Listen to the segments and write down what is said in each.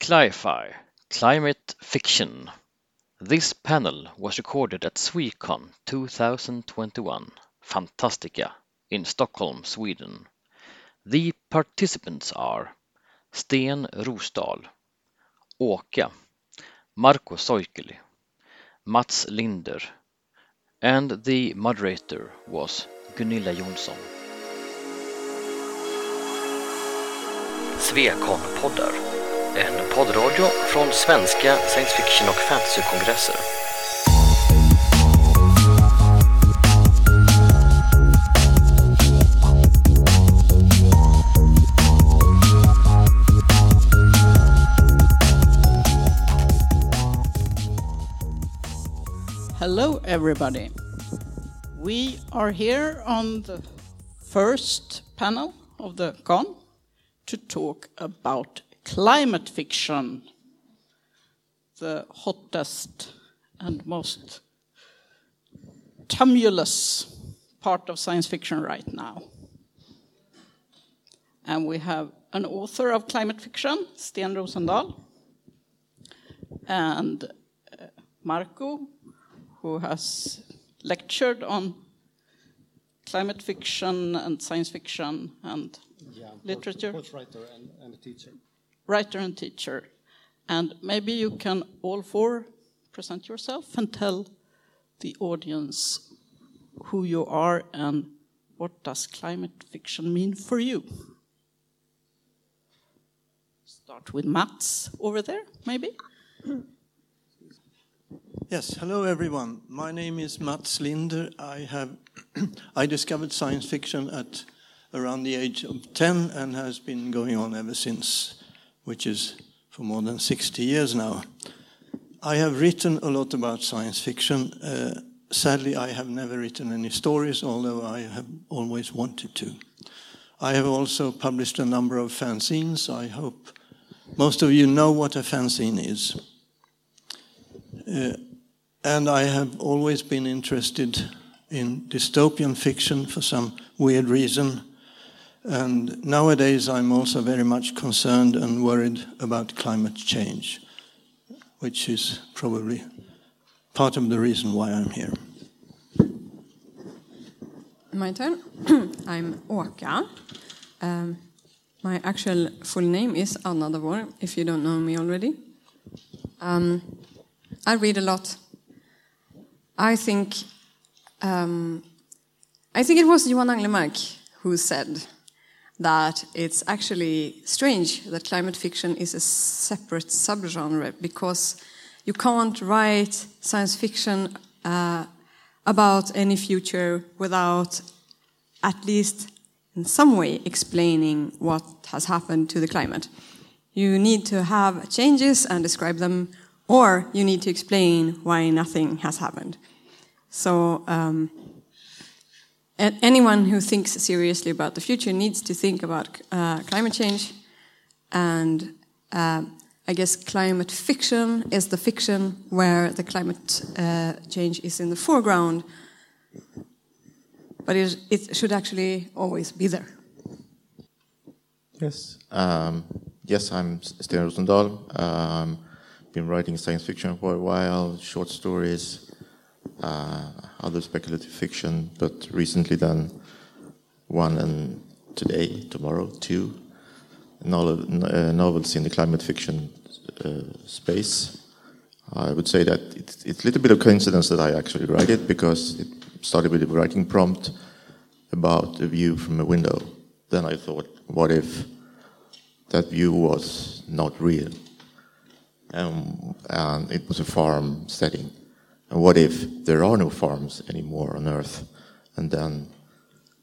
Cli-Fi Climate Fiction. This panel was recorded at Swecon 2021 Fantastica in Stockholm, Sweden. The participants are Sten Rosdahl, Åke, Marko Soikeli, Mats Linder, and the moderator was Gunilla Jonsson. Svekon-poddar, en poddradio från svenska science fiction och fantasykongresser. Hello, everybody. We are here on the first panel of the con to talk about climate fiction, the hottest and most tumultuous part of science fiction right now. And we have an author of climate fiction, Sten Rosendal, and uh, Markku, who has lectured on climate fiction and science fiction and yeah, literature. Both writer and, and a teacher. Writer and teacher. And maybe you can all four present yourself and tell the audience who you are and what does climate fiction mean for you. Start with Mats over there, maybe. Yes, hello everyone. My name is Mats Linder. I have I discovered science fiction at around the age of 10 and has been going on ever since, which is for more than 60 years now. I have written a lot about science fiction. Uh, sadly, I have never written any stories, although I have always wanted to. I have also published a number of fanzines. I hope most of you know what a fanzine is. Uh, and I have always been interested in dystopian fiction for some weird reason. And nowadays, I'm also very much concerned and worried about climate change, which is probably part of the reason why I'm here. My turn. I'm Åka. Um, my actual full name is Anna Davour, if you don't know me already. Um, I read a lot. I think um, I think it was Johan Anglemark who said that it's actually strange that climate fiction is a separate subgenre because you can't write science fiction uh, about any future without at least in some way explaining what has happened to the climate. You need to have changes and describe them, or you need to explain why nothing has happened. So, um, anyone who thinks seriously about the future needs to think about uh, climate change. And uh, I guess climate fiction is the fiction where the climate uh, change is in the foreground, but it, it should actually always be there. Yes. Um, yes, I'm Sten Rosendal. Um, been writing science fiction for a while, short stories, other speculative fiction, but recently done one and today, tomorrow, two uh, novels in the climate fiction uh, space. I would say that it's, it's, a little bit of coincidence that I actually write it because it started with a writing prompt about a view from a window. Then I thought, what if that view was not real? Um, and it was a farm setting. And what if there are no farms anymore on Earth? And then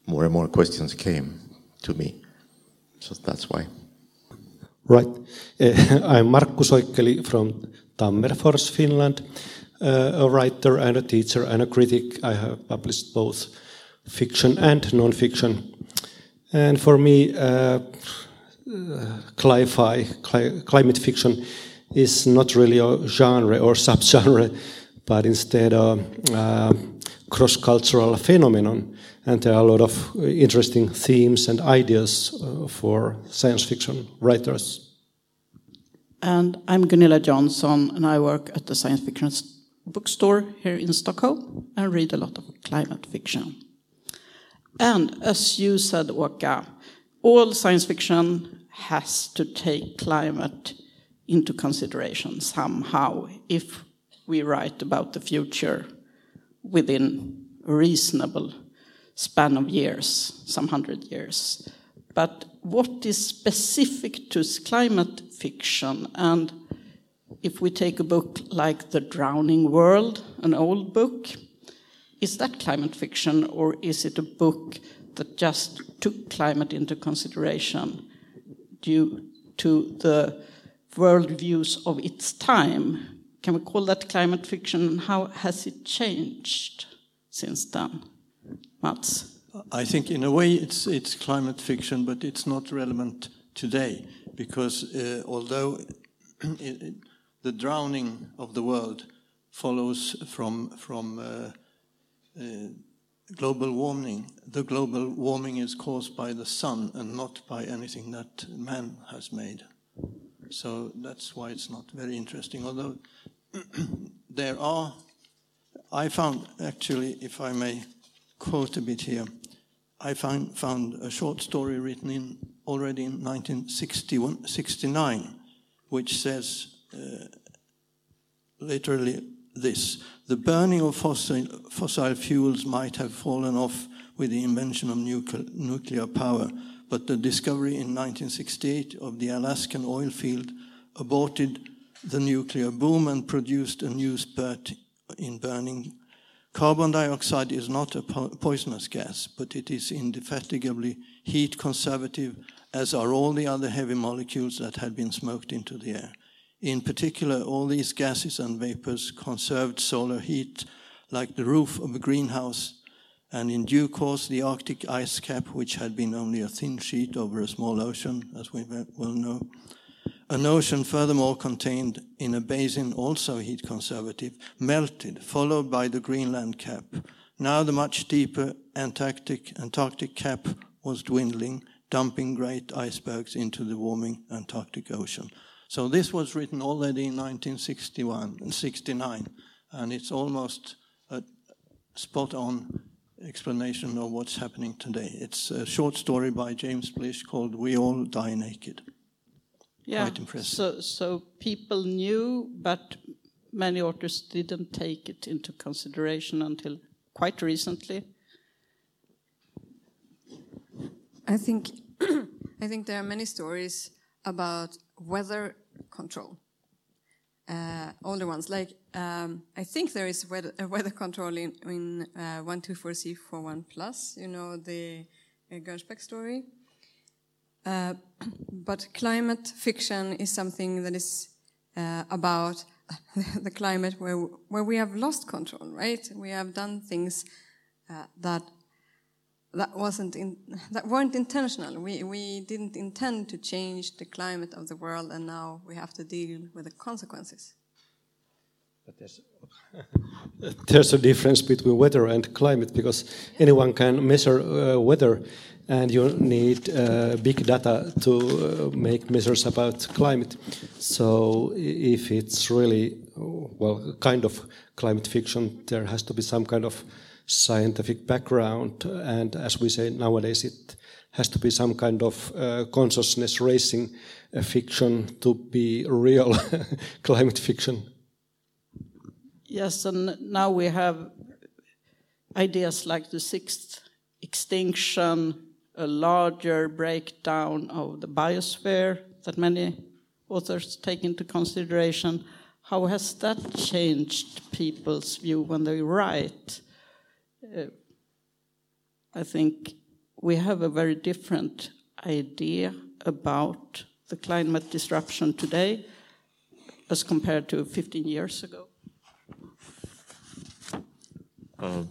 more and more questions came to me. So that's why. Right. Uh, I'm Markku Soikkeli from Tammerfors, Finland, uh, a writer and a teacher and a critic. I have published both fiction and non-fiction. And for me, uh, cli climate fiction, is not really a genre or subgenre but instead a, a cross-cultural phenomenon. And there are a lot of interesting themes and ideas uh, for science fiction writers. And I'm Gunilla Jonsson, and I work at the science fiction bookstore here in Stockholm and read a lot of climate fiction. And as you said, Waka, all science fiction has to take climate into consideration somehow if we write about the future within a reasonable span of years, some hundred years. But what is specific to climate fiction? And if we take a book like The Drowning World, an old book, is that climate fiction or is it a book that just took climate into consideration due to the worldviews of its time? Can we call that climate fiction? And how has it changed since then? Mats? I think in a way it's, it's climate fiction, but it's not relevant today because uh, although it, it, the drowning of the world follows from, from uh, uh, global warming, the global warming is caused by the sun and not by anything that man has made. So that's why it's not very interesting. Although there are, I found actually, if I may quote a bit here. I find, found a short story written in already in 1969, which says uh, literally this The burning of fossil, fossil fuels might have fallen off with the invention of nuclear, nuclear power, but the discovery in 1968 of the Alaskan oil field aborted the nuclear boom and produced a new spurt in burning Carbon dioxide is not a po poisonous gas, but it is indefatigably heat conservative, as are all the other heavy molecules that had been smoked into the air. In particular, all these gases and vapors conserved solar heat like the roof of a greenhouse, and in due course, the Arctic ice cap, which had been only a thin sheet over a small ocean, as we well know, an ocean furthermore contained in a basin also heat conservative, melted, followed by the Greenland cap. Now the much deeper Antarctic, Antarctic cap was dwindling, dumping great icebergs into the warming Antarctic Ocean. So this was written already in 1961 and 69, and it's almost a spot on explanation of what's happening today. It's a short story by James Blish called We All Die Naked yeah. quite impressive. So, so people knew, but many authors didn't take it into consideration until quite recently. I think I think there are many stories about weather control. Uh, older ones, like um, I think there is weather, weather control in, in uh, 124C41 plus. You know the uh, Gernsback story. Uh, but climate fiction is something that is uh, about the climate where, where we have lost control, right? We have done things uh, that that wasn't in, that weren't intentional. We we didn't intend to change the climate of the world, and now we have to deal with the consequences. But there's there's a difference between weather and climate because anyone can measure uh, weather and you need uh, big data to uh, make measures about climate. So if it's really, well, kind of climate fiction, there has to be some kind of scientific background. And as we say nowadays, it has to be some kind of uh, consciousness raising uh, fiction to be real climate fiction. Yes, and now we have ideas like the sixth extinction a larger breakdown of the biosphere that many authors take into consideration. How has that changed people's view when they write? Uh, I think we have a very different idea about the climate disruption today as compared to 15 years ago. Uh,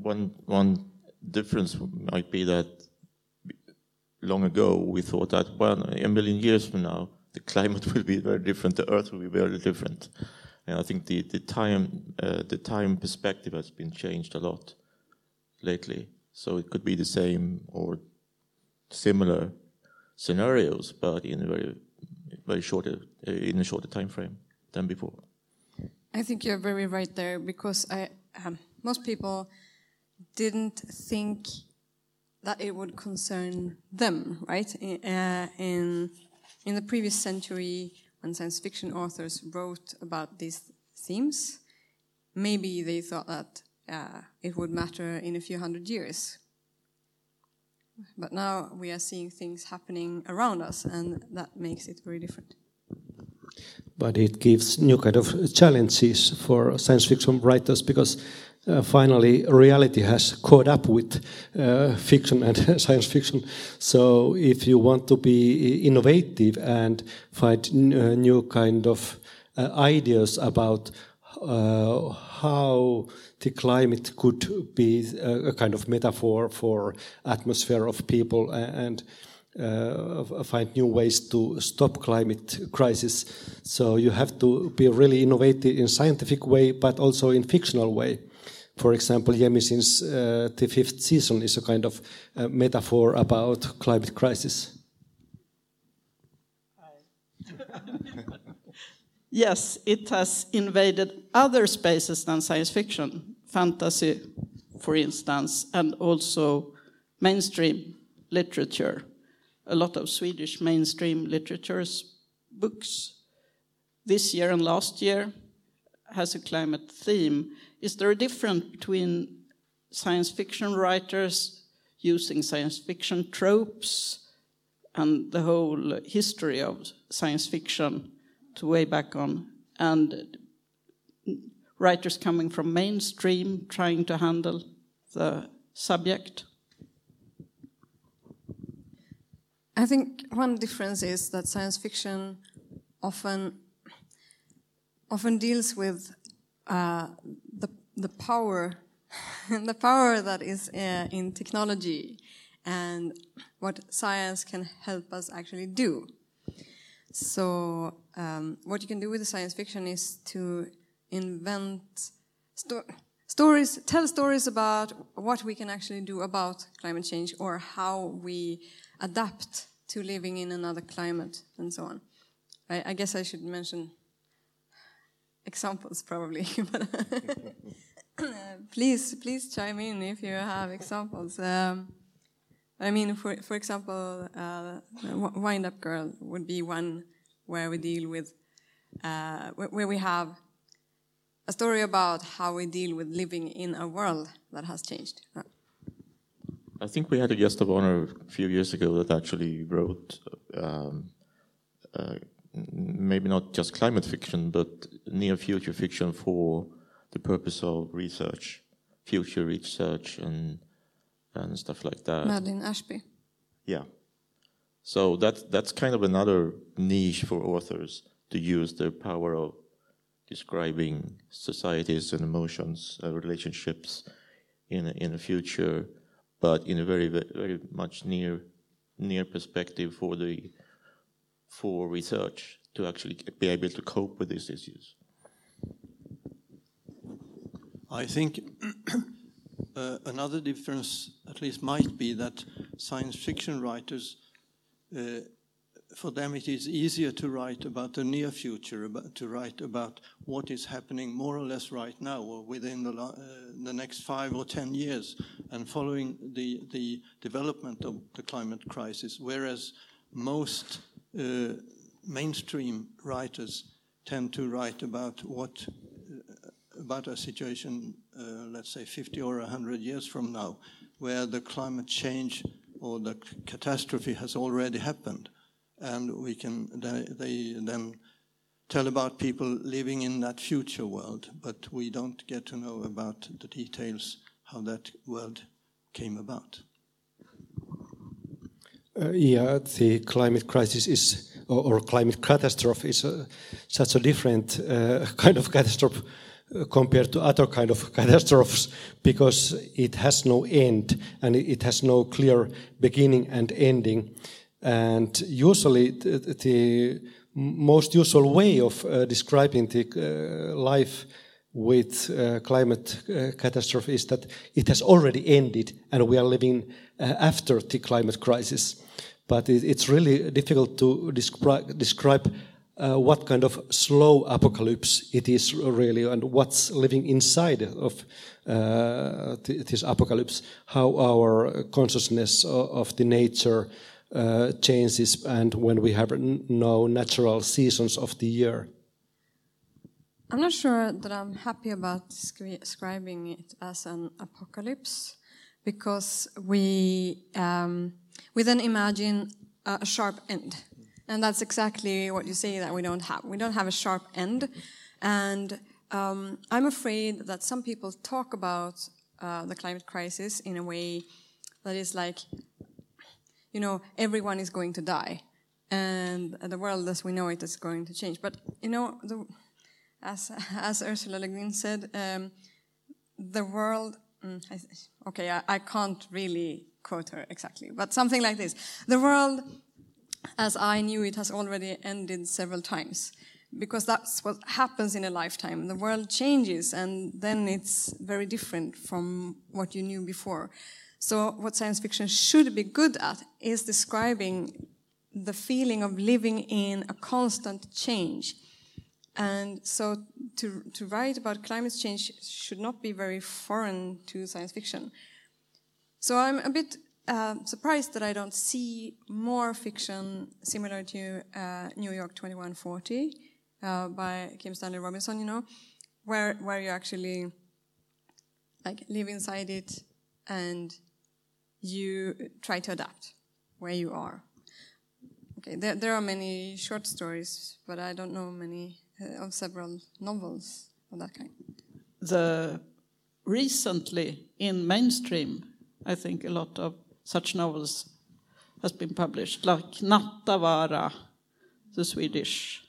one, one difference might be that long ago, we thought that, well, a million years from now, the climate will be very different, the Earth will be very different. And I think the, the, time, uh, the time perspective has been changed a lot lately. So it could be the same or similar scenarios, but in a very very shorter in a shorter time frame than before. I think you're very right there because I, um, most people didn't think that it would concern them, right? Uh, in in the previous century, when science fiction authors wrote about these themes, maybe they thought that uh, it would matter in a few hundred years. But now we are seeing things happening around us, and that makes it very different. But it gives new kind of challenges for science fiction writers because uh, finally reality has caught up with uh, fiction and science fiction. So if you want to be innovative and find uh, new kind of uh, ideas about uh, how the climate could be a, a, kind of metaphor for atmosphere of people and uh, find new ways to stop climate crisis. So you have to be really innovative in scientific way, but also in fictional way. For example, Jemisin's uh, The Fifth Season is a kind of uh, metaphor about climate crisis. yes, it has invaded other spaces than science fiction, fantasy, for instance, and also mainstream literature. A lot of Swedish mainstream literature's books this year and last year has a climate theme is there a difference between science fiction writers using science fiction tropes and the whole history of science fiction to way back on, and writers coming from mainstream trying to handle the subject? I think one difference is that science fiction often often deals with uh, the the power the power that is uh, in technology and what science can help us actually do. So um, what you can do with the science fiction is to invent sto stories, tell stories about what we can actually do about climate change or how we adapt to living in another climate and so on. I, I guess I should mention examples probably. But please, please chime in if you have examples. Um, I mean, for for example, uh, Wind Up Girl would be one where we deal with uh, where we have a story about how we deal with living in a world that has changed. I think we had a guest of honor a few years ago that actually wrote um, uh, maybe not just climate fiction, but near future fiction for the purpose of research, future research, and and stuff like that. Madeline Ashby. Yeah. So that's that's kind of another niche for authors to use their power of describing societies and emotions, uh, relationships in in the future, but in a very very much near near perspective for the for research to actually be able to cope with these issues? I think uh, another difference, at least, might be that science fiction writers, uh, for them, it is easier to write about the near future, about, to write about what is happening more or less right now or within the, uh, the next five or ten years and following the, the development of the climate crisis, whereas most uh, mainstream writers tend to write about what uh, about a situation, uh, let's say 50 or 100 years from now, where the climate change or the catastrophe has already happened, and we can they, they then tell about people living in that future world, but we don't get to know about the details how that world came about. Uh, yeah, the climate crisis is, or, or climate catastrophe is a, such a different uh, kind of catastrophe uh, compared to other kind of catastrophes because it has no end and it has no clear beginning and ending. And usually, the, the most usual way of uh, describing the uh, life with uh, climate uh, catastrophe is that it has already ended and we are living uh, after the climate crisis. But it, it's really difficult to describe, describe uh, what kind of slow apocalypse it is really, and what's living inside of uh, th this apocalypse, how our consciousness of, of the nature uh, changes, and when we have no natural seasons of the year. I'm not sure that I'm happy about describing it as an apocalypse because we um, we then imagine a sharp end, and that's exactly what you say that we don't have. We don't have a sharp end, and um, I'm afraid that some people talk about uh, the climate crisis in a way that is like, you know, everyone is going to die, and the world as we know it is going to change. But you know, the as, as Ursula Le Guin said, um, the world, mm, okay, I, I can't really quote her exactly, but something like this. The world, as I knew it, has already ended several times because that's what happens in a lifetime. The world changes and then it's very different from what you knew before. So, what science fiction should be good at is describing the feeling of living in a constant change and so to, to write about climate change should not be very foreign to science fiction. So I'm a bit uh, surprised that I don't see more fiction similar to uh, New York 2140 uh, by Kim Stanley Robinson, you know, where, where you actually like live inside it and you try to adapt where you are. Okay, there, there are many short stories, but I don't know many uh, of several novels of that kind. The recently in mainstream, I think a lot of such novels has been published, like Nattavaara, the Swedish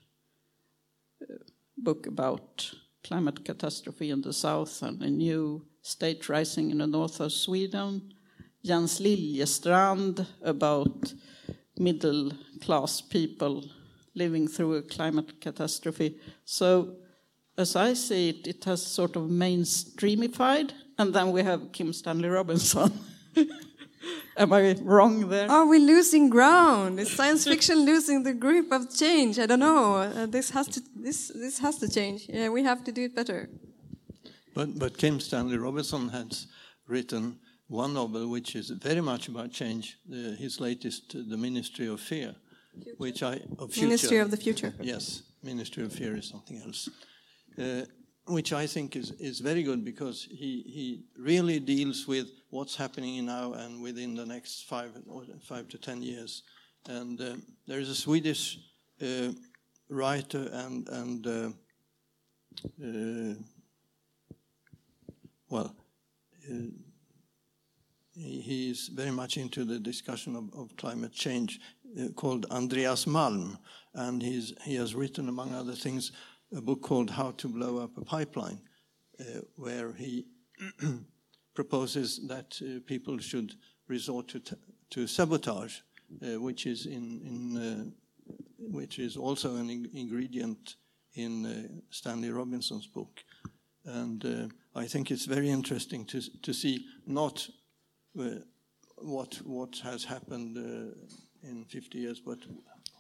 uh, book about climate catastrophe in the south and a new state rising in the north of Sweden. Jens Liljestrand about middle class people living through a climate catastrophe. So, as I see it, it has sort of mainstreamified, and then we have Kim Stanley Robinson. Am I wrong there? Are we losing ground? Is science fiction losing the grip of change? I don't know. Uh, this has to this this has to change. Yeah, we have to do it better. But but Kim Stanley Robinson has written one novel which is very much about change. Uh, his latest, uh, The Ministry of Fear, Future. which I of Ministry of the Future. yes, Ministry of Fear is something else, uh, which I think is is very good because he he really deals with what's happening now and within the next five five to ten years. And uh, there is a Swedish uh, writer and and uh, uh, well. He is very much into the discussion of, of climate change uh, called Andreas Malm, and he's, he has written, among other things, a book called How to Blow Up a Pipeline, uh, where he proposes that uh, people should resort to, to sabotage, uh, which is in, in uh, which is also an in ingredient in uh, Stanley Robinson's book, and I think it's very interesting to to see not what what has happened in 50 years, but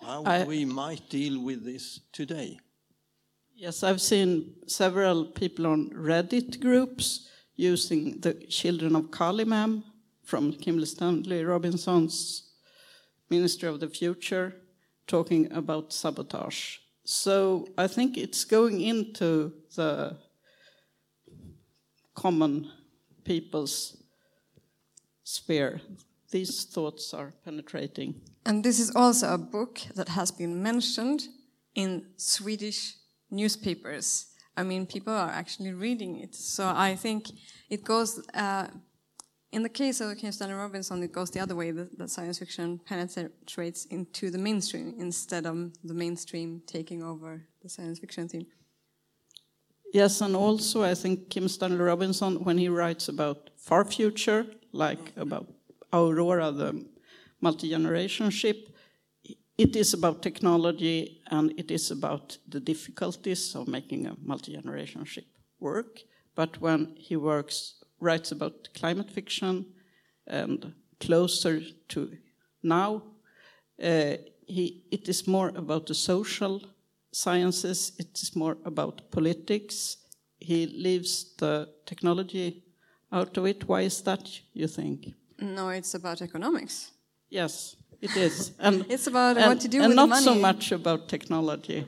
how I, we might deal with this today. Yes, I've seen several people on Reddit groups using the Children of Kali mem from Kim Stanley Robinson's Ministry of the Future talking about sabotage. So I think it's going into the common people's sphere these thoughts are penetrating. And this is also a book that has been mentioned in Swedish newspapers. I mean, people are actually reading it. So I think it goes, uh, in the case of Kim Stanley Robinson, it goes the other way that, that science fiction penetrates into the mainstream instead of the mainstream taking over the science fiction theme. Yes, and also I think Kim Stanley Robinson, when he writes about far future, like about Aurora, the multi-generation ship, it is about technology and it is about the difficulties of making a multi-generation ship work. But when he works, writes about climate fiction and closer to now, Uh, he, it is more about the social sciences, it is more about politics. He leaves the technology out of it. Why is that, you think? No, it's about economics. Yes, it is. And, It's about and, what to do and with not the so much about technology.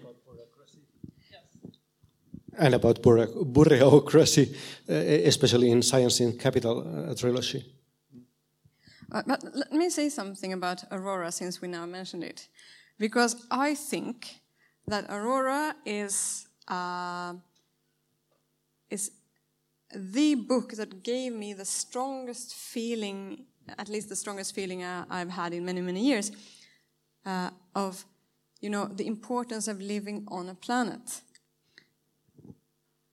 And about bureau- bureaucracy, uh, especially in Science in Capital uh, trilogy. Uh, but let me say something about Aurora since we now mentioned it. Because I think that Aurora is, uh, is the book that gave me the strongest feeling, at least the strongest feeling I, I've had in many, many years, uh, of, you know, the importance of living on a planet.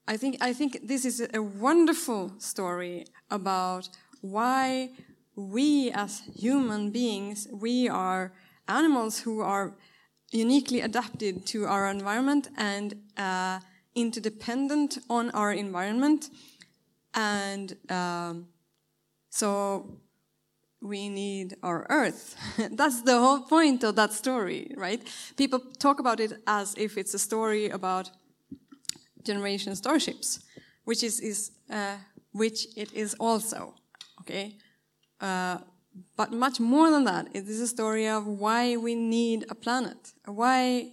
I think, I think this is a wonderful story about why we as human beings, we are animals who are uniquely adapted to our environment and uh, interdependent on our environment. And um, so we need our earth. That's the whole point of that story, right? People talk about it as if it's a story about generation starships, which is, is uh, which it is also. Okay, uh, but much more than that, it is a story of why we need a planet, why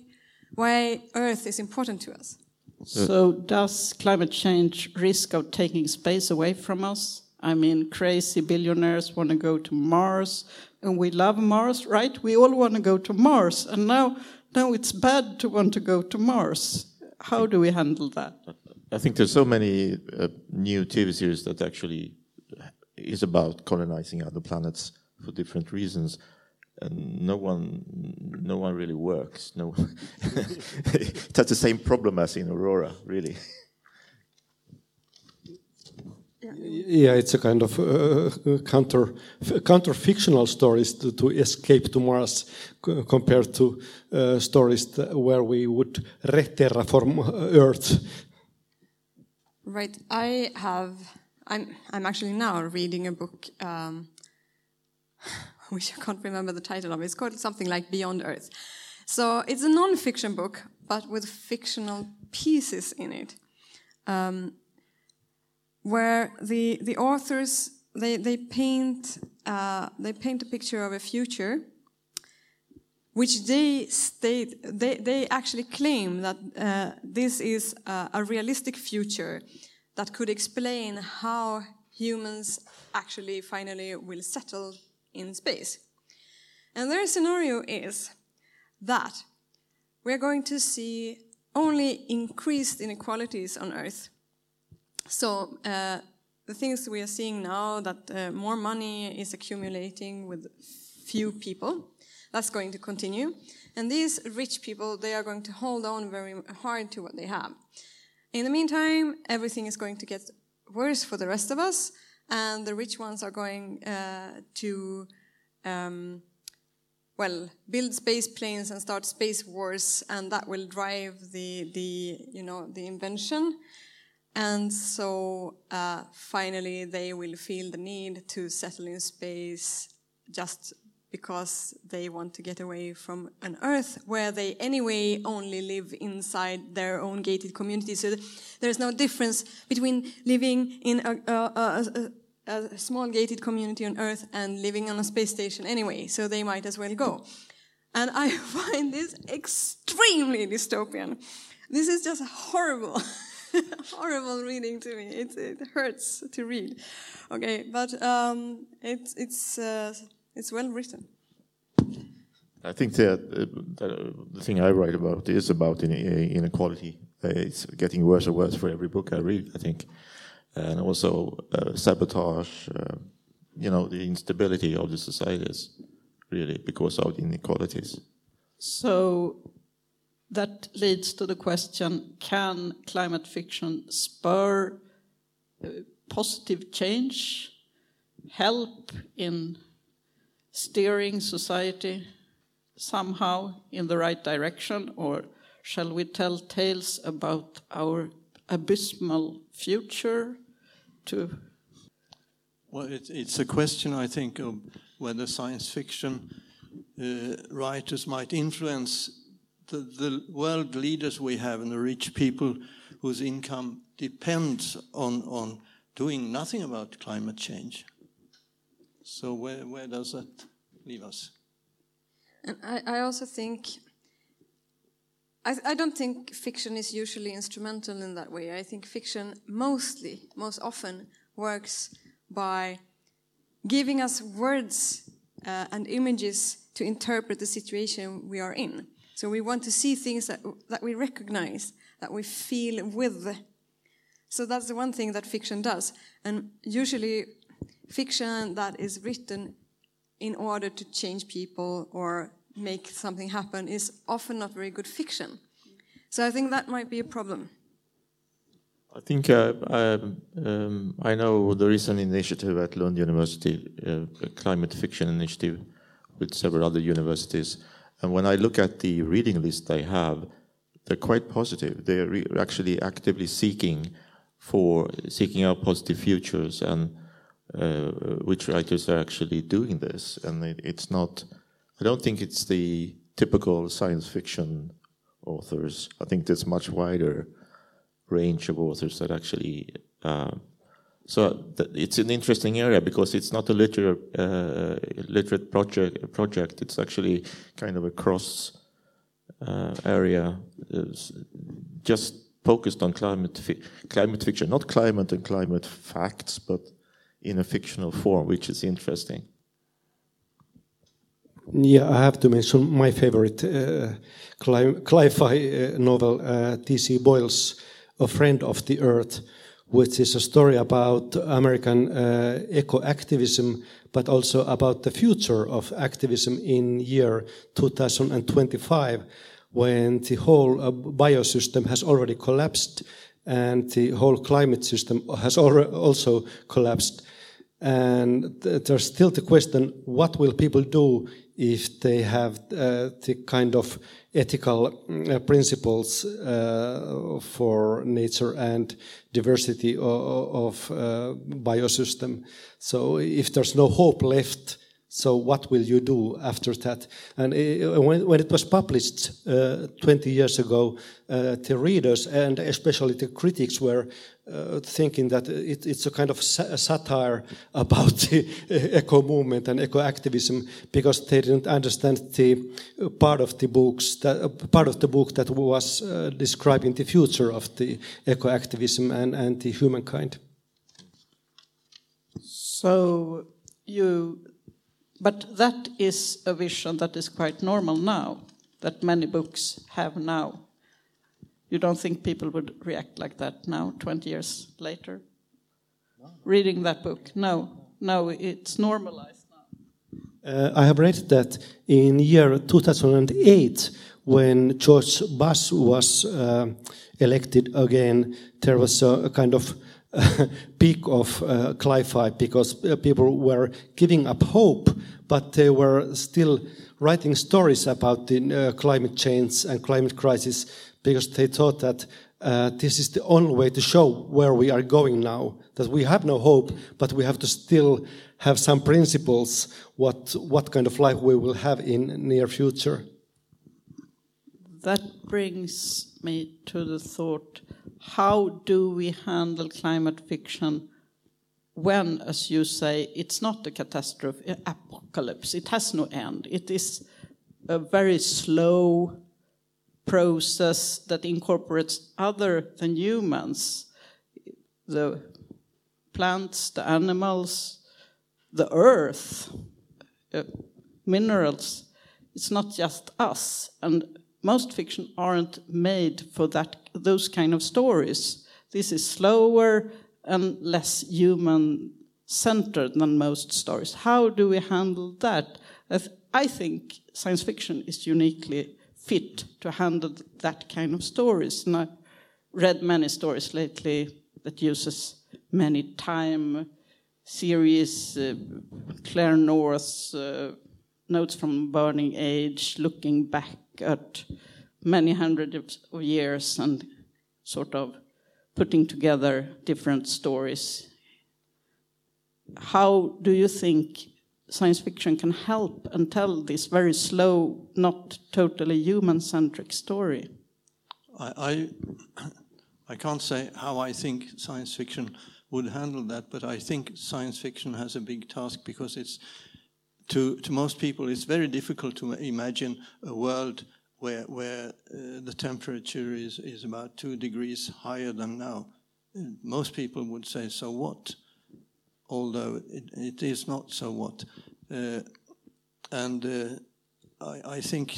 why Earth is important to us. So, does climate change risk of taking space away from us? I mean, crazy billionaires want to go to Mars, and we love Mars, right? We all want to go to Mars, and now, now it's bad to want to go to Mars. How do we handle that? I think there's so many uh, new TV series that actually is about colonizing other planets for different reasons, and no one, no one really works. No, it has the same problem as in Aurora, really. Yeah, it's a kind of uh, counter counter fictional stories to, to escape to Mars compared to uh, stories where we would re-terraform Earth. Right. I have. I'm. I'm actually now reading a book, um, which I can't remember the title of. It's called something like Beyond Earth. So it's a non-fiction book, but with fictional pieces in it, um, where the the authors they they paint uh, they paint a picture of a future which they state they, they actually claim that uh, this is a, a realistic future that could explain how humans actually finally will settle in space. And their scenario is that we're going to see only increased inequalities on earth so uh, the things we are seeing now that uh, more money is accumulating with few people that's going to continue. And these rich people, they are going to hold on very hard to what they have. In the meantime, everything is going to get worse for the rest of us, and the rich ones are going uh, to, um, well, build space planes and start space wars, and that will drive the, the you know, the invention. And so uh, finally, they will feel the need to settle in space just because they want to get away from an Earth where they anyway only live inside their own gated community. So there's no difference between living in a, a, a, a small gated community on Earth and living on a space station anyway. So they might as well go. And I find this extremely dystopian. This is just horrible. horrible reading to me. It, it hurts to read. Okay, but um, it's it's uh, it's well written. I think that uh, the, the thing I write about is about inequality. Uh, it's getting worse and worse for every book I read. I think, and also uh, sabotage. Uh, you know, the instability of the societies, really, because of the inequalities. So that leads to the question can climate fiction spur uh, positive change, help in steering society somehow in the right direction, or shall we tell tales about our abysmal future to Well, it, it's a question, I think, of whether science fiction uh, writers might influence the, the world leaders we have and the rich people whose income depends on, on doing nothing about climate change. So where, where does that leave us? And I, I also think I, I, don't think fiction is usually instrumental in that way. I think fiction mostly, most often, works by giving us words uh, and images to interpret the situation we are in. So we want to see things that, that we recognize, that we feel with. So that's the one thing that fiction does. And usually, fiction that is written in order to change people or make something happen is often not very good fiction. So I think that might be a problem. I think uh, I, um, I know there is an initiative at Lund University, uh, a climate fiction initiative, with several other universities. And when I look at the reading list they have, they're quite positive. They're actually actively seeking for seeking out positive futures and uh, which writers are actually doing this. And it, it's not, I don't think it's the typical science fiction authors. I think there's much wider range of authors that actually. Uh, so it's an interesting area because it's not a literate, uh, literate project. Project. It's actually kind of a cross uh, area, just focused on climate fi climate fiction, not climate and climate facts, but in a fictional form, which is interesting. Yeah, I have to mention my favorite uh, cli-fi uh, novel, uh, T.C. Boyle's "A Friend of the Earth," which is a story about American uh, eco-activism, but also about the future of activism in year 2025, when the whole uh, biosystem has already collapsed and the whole climate system has also collapsed. And th there's still the question, what will people do if they have uh, the kind of ethical uh, principles uh, for nature and diversity of, of uh, biosystem. So if there's no hope left, so what will you do after that? And uh, when, when, it was published uh, 20 years ago, uh, the readers and especially the critics were uh, thinking that it, it's a kind of sa satire about the eco movement and eco activism because they didn't understand the part of the books that part of the book that was describing the future of the eco activism and, and the humankind. So you but that is a vision that is quite normal now, that many books have now. You don't think people would react like that now, 20 years later? Reading that book? No, no, it's normalized now. Uh, I have read that in year 2008, when George Bush was uh, elected again, there was a, a kind of peak of uh, cli-fi because uh, people were giving up hope, but they were still writing stories about the uh, climate change and climate crisis because they thought that uh, this is the only way to show where we are going now. That we have no hope, but we have to still have some principles what what kind of life we will have in near future. That brings me to the thought how do we handle climate fiction when, as you say, it's not a catastrophe, apocalypse, it has no end. It is a very slow process that incorporates other than humans, the plants, the animals, the earth, uh, minerals. It's not just us. And most fiction aren't made for that those kind of stories. This is slower and less human centered than most stories. How do we handle that? I think science fiction is uniquely fit to handle that kind of stories. And I've read many stories lately that uses many time series, uh, Claire North's uh, Notes from Burning Age, looking back at many hundreds of years and sort of putting together different stories. How do you think science fiction can help and tell this very slow, not totally human-centric story? I, I, I can't say how I think science fiction would handle that, but I think science fiction has a big task because it's to, to most people it's very difficult to imagine a world where, where uh, the temperature is, is about two degrees higher than now. Most people would say, so what? Although it, it is not so what. Uh, and uh, I, I think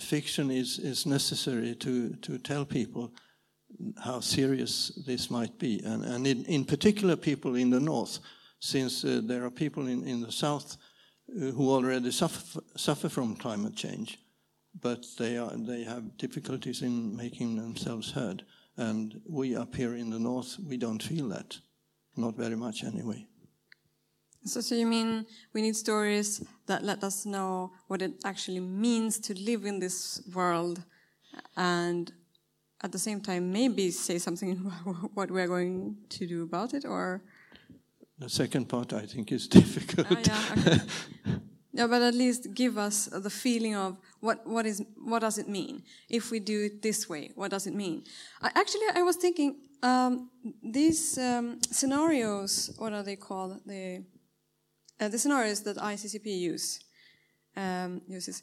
fiction is, is necessary to, to tell people how serious this might be. And, and in, in particular, people in the north, since uh, there are people in, in the south Uh, who already suffer, suffer from climate change, but they, are, they have difficulties in making themselves heard. And we up here in the north, we don't feel that. Not very much anyway. So, so you mean we need stories that let us know what it actually means to live in this world and at the same time maybe say something about what we're going to do about it or the second part i think is difficult. Uh, yeah, okay. yeah but at least give us the feeling of what, what is what does it mean? If we do it this way what does it mean? I, actually i was thinking um, these um, scenarios what are they called? The uh, the scenarios that ICCP use um, uses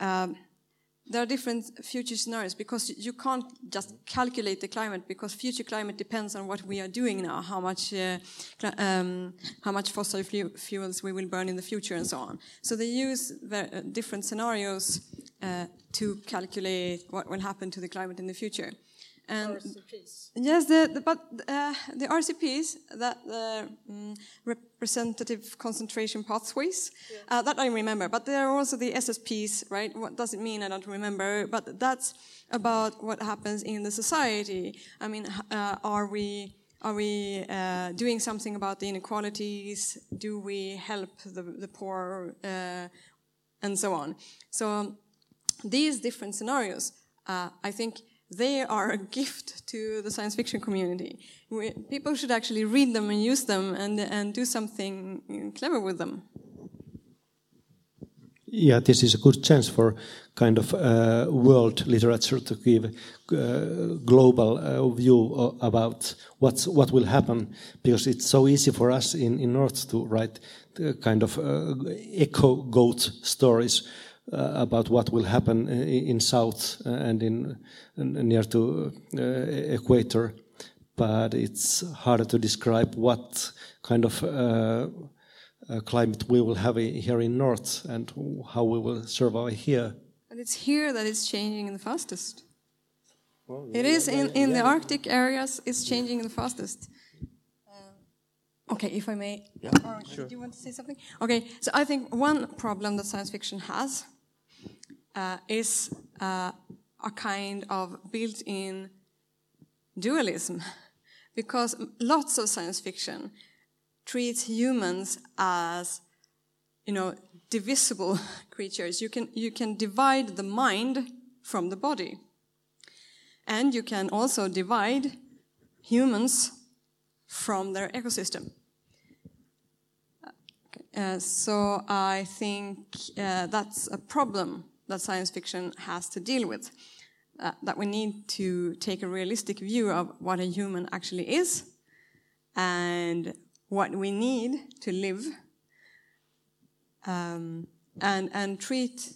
um, there are different future scenarios because you can't just calculate the climate because future climate depends on what we are doing now, how much uh, um, how much fossil fuels we will burn in the future, and so on. So they use uh, different scenarios uh, to calculate what will happen to the climate in the future. And RCPs. Yes, the, the but uh, the RCPs that the um, representative concentration pathways yeah. uh, that I remember, but there are also the SSPs, right? What does it mean? I don't remember, but that's about what happens in the society. I mean, uh, are we are we uh, doing something about the inequalities? Do we help the, the poor, uh, and so on? So um, these different scenarios, uh, I think they are a gift to the science fiction community. We, people should actually read them and use them and, and do something clever with them. Yeah, this is a good chance for kind of uh, world literature to give uh, global uh, view about what's, what will happen because it's so easy for us in, in North to write kind of uh, echo goat stories uh, about what will happen in south uh, and in near to uh, equator but it's harder to describe what kind of uh, climate we will have here in north and how we will survive here. And it's here that it's changing the fastest. Well, yeah, it is in, in yeah. the Arctic areas, it's changing the fastest. Uh, okay, if I may. Yeah, sure. Do you want to say something? Okay, so I think one problem that science fiction has uh, is uh, a kind of built-in dualism, because lots of science fiction treats humans as, you know, divisible creatures. You can you can divide the mind from the body, and you can also divide humans from their ecosystem. Uh, so I think uh, that's a problem that science fiction has to deal with. Uh, that we need to take a realistic view of what a human actually is and what we need to live um, and, and treat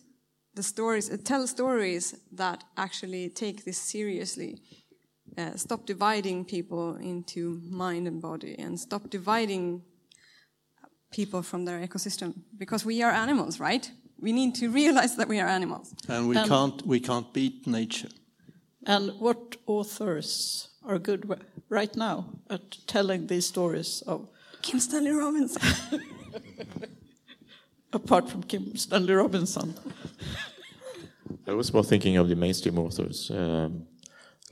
the stories, uh, tell stories that actually take this seriously. Uh, stop dividing people into mind and body and stop dividing people from their ecosystem because we are animals, right? We need to realize that we are animals. And we, can't, we can't beat nature. And what authors are good right now at telling these stories of Kim Stanley Robinson? Apart from Kim Stanley Robinson. I was more thinking of the mainstream authors, um,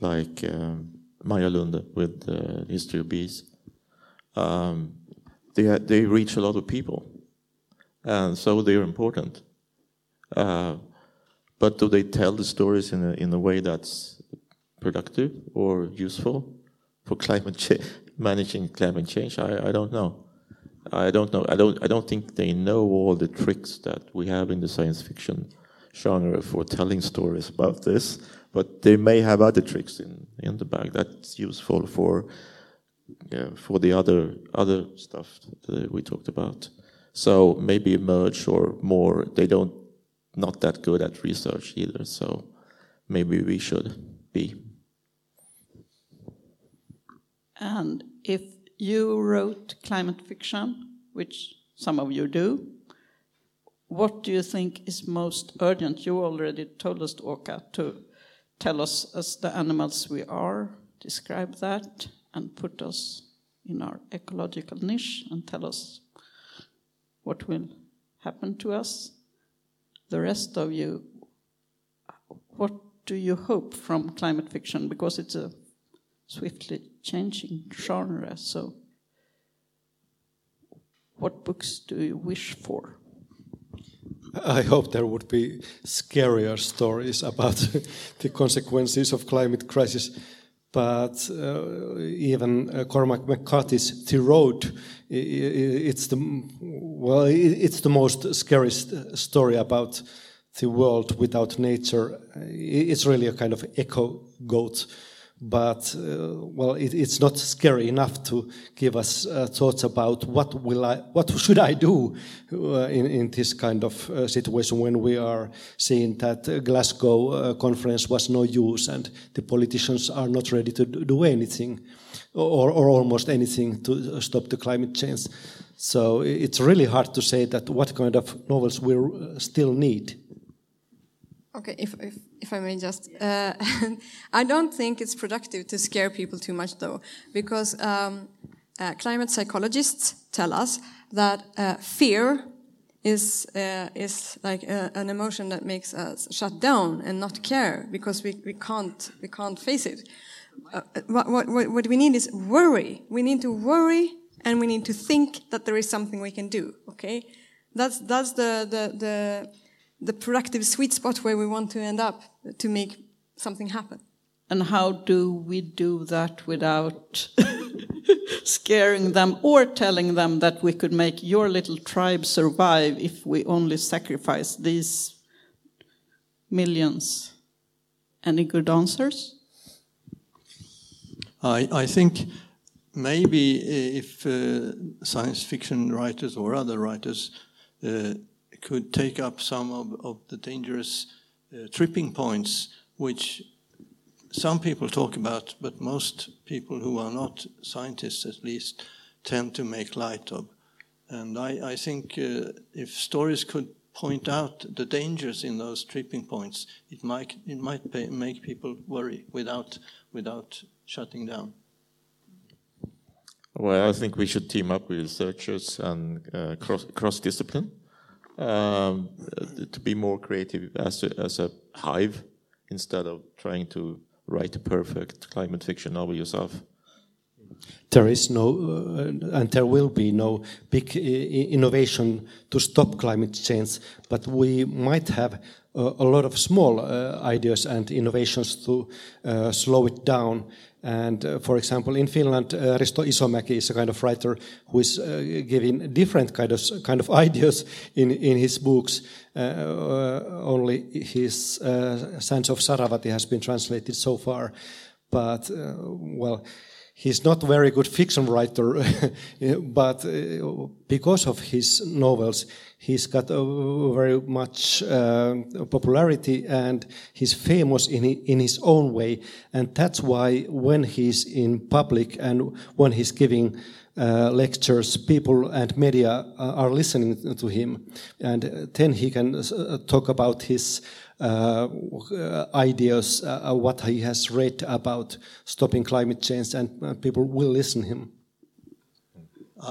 like um, Maja Lunde with the History of Bees. Um, they, they reach a lot of people, and so they're important. Uh, but do they tell the stories in a, in a way that's productive or useful for climate change, managing climate change? I, I don't know. I don't know. I don't. I don't think they know all the tricks that we have in the science fiction genre for telling stories about this. But they may have other tricks in, in the bag that's useful for yeah, for the other other stuff that we talked about. So maybe merge or more. They don't not that good at research either. So maybe we should be. And if you wrote climate fiction, which some of you do, what do you think is most urgent? You already told us, Oka, to tell us as the animals we are, describe that, and put us in our ecological niche and tell us what will happen to us. The rest of you, what do you hope from climate fiction? Because it's a swiftly changing genre, so what books do you wish for? I hope there would be scarier stories about the consequences of climate crisis. But uh, even uh, Cormac McCarthy's The Road, it's the well, it's the most scariest story about the world without nature. It's really a kind of echo goat but uh, well, it, it's not scary enough to give us uh, thoughts about what will I, what should I do uh, in, in this kind of uh, situation when we are seeing that Glasgow uh, conference was no use and the politicians are not ready to do anything or, or almost anything to stop the climate change. So it's really hard to say that what kind of novels we uh, still need. Okay, if, if, if I may just, uh, I don't think it's productive to scare people too much though, because um, uh, climate psychologists tell us that uh, fear is uh, is like a, an emotion that makes us shut down and not care because we, we can't we can't face it. Uh, what, what, what we need is worry. We need to worry and we need to think that there is something we can do. Okay, that's that's the the the the productive sweet spot where we want to end up to make something happen. And how do we do that without scaring them or telling them that we could make your little tribe survive if we only sacrifice these millions? Any good answers? I, I think maybe if uh, science fiction writers or other writers uh, could take up some of, of the dangerous uh, tripping points, which some people talk about, but most people who are not scientists, at least, tend to make light of. And I, I think uh, if stories could point out the dangers in those tripping points, it might it might pay, make people worry without without shutting down. Well, I think we should team up with researchers and uh, cross cross discipline um, to be more creative as a, as a hive instead of trying to write a perfect climate fiction novel yourself. There is no, uh, and there will be no big innovation to stop climate change, but we might have uh, a lot of small uh, ideas and innovations to uh, slow it down and uh, for example, in Finland, uh, Risto Isomäki is a kind of writer who is uh, giving different kind of kind of ideas in in his books. Uh, uh, only his uh, Sands of Sarasvati has been translated so far, but well he's not a very good fiction writer, but uh, because of his novels, he's got a very much uh, popularity and he's famous in, in his own way. And that's why when he's in public and when he's giving uh, lectures, people and media are listening to him. And then he can talk about his ideas, uh, what he has read about stopping climate change, and people will listen him.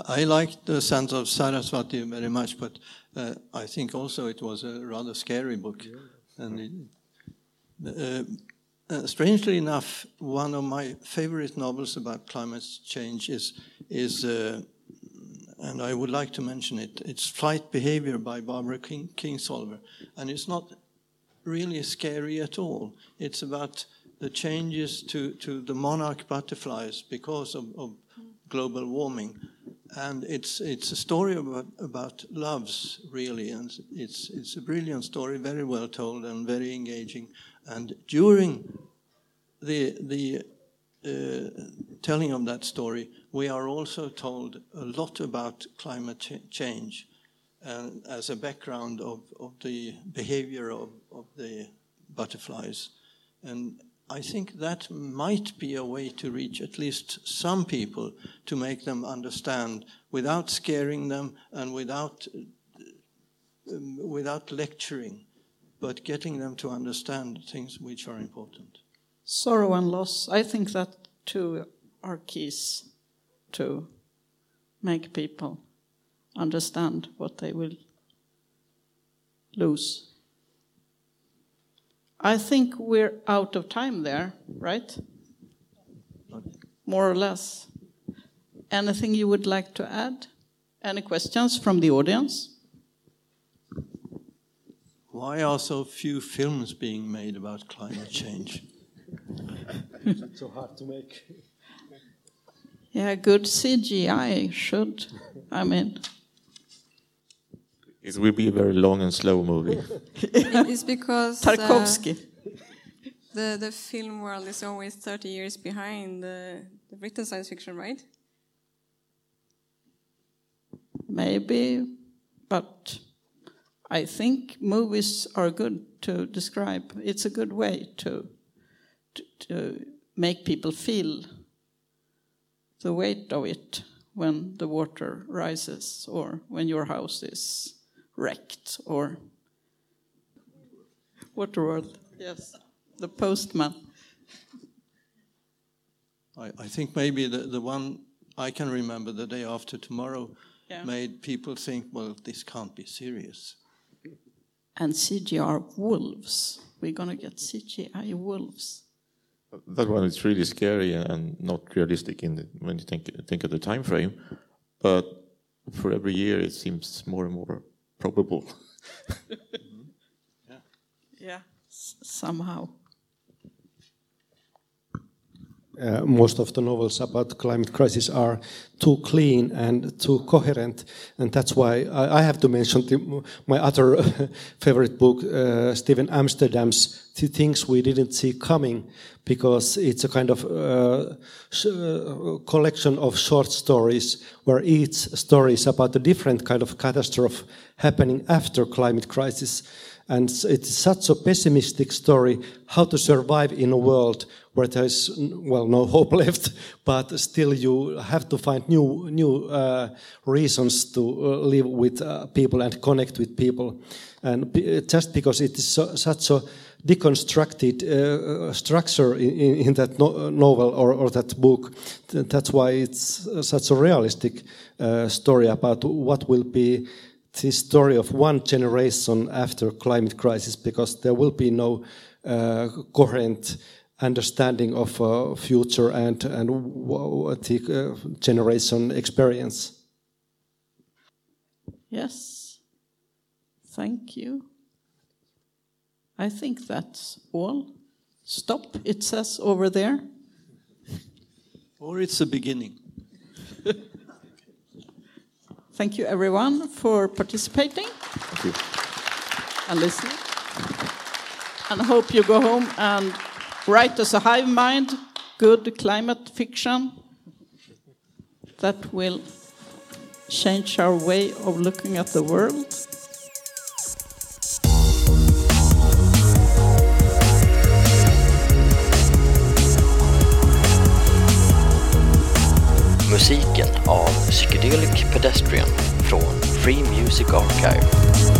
I like the Sands of Saraswati very much, but uh, I think also it was a rather scary book. Yeah. And it, uh, uh, strangely enough, one of my favorite novels about climate change is, is uh, and I would like to mention it. It's Flight Behavior by Barbara King, Kingsolver, and it's not really scary at all. It's about the changes to, to the monarch butterflies because of, of global warming. and it's it's a story about about loves really, and it's it's a brilliant story, very well told and very engaging. And during the the uh, telling of that story, we are also told a lot about climate ch- change uh, as a background of, of the behavior of, of the butterflies. And I think that might be a way to reach at least some people to make them understand without scaring them and without, um, without lecturing, but getting them to understand things which are important. Sorrow and loss, I think that too are keys to make people understand what they will lose. I think we're out of time there, right? More or less. Anything you would like to add? Any questions from the audience? Why are so few films being made about climate change? so hard to make. Yeah, good CGI should. I mean, It will be a very long and slow movie. it's because uh, Tarkovsky. the, the film world is always 30 years behind the, the written science fiction, right? Maybe, but I think movies are good to describe. It's a good way to, to, to make people feel the weight of it when the water rises or when your house is wrecked or Waterworld. Yes, the postman. I, I think maybe the, the one I can remember, the day after tomorrow, Yeah. made people think, well, this can't be serious. And CGR wolves. We're gonna get CGI wolves. That one is really scary and not realistic in the, when you think think of the time frame. But for every year, it seems more and more probable. Yeah, s- somehow. Uh, most of the novels about climate crisis are too clean and too coherent, and that's why I, I have to mention the, my other favorite book, uh, Steven Amsterdam's "The Things We Didn't See Coming," because it's a kind of uh, uh, collection of short stories where each story is about a different kind of catastrophe happening after climate crisis. And it's such a pessimistic story how to survive in a world where there's, well, no hope left, but still you have to find new, new uh, reasons to uh, live with uh, people and connect with people. And b- just because it is so, such a deconstructed uh, structure in, in, that no, novel or, or that book, th- that's why it's uh, such a realistic uh, story about what will be the story of one generation after climate crisis because there will be no uh, coherent understanding of uh, future and and what the uh, generation experience. Yes. Thank you. I think that's all. Stop, it says over there. Or it's a beginning. Thank you, everyone, for participating Thank you. and listening. And hope you go home and write us a hive mind, good climate fiction that will change our way of looking at the world. Musiken av Psychedelic Pedestrian från Free Music Archive.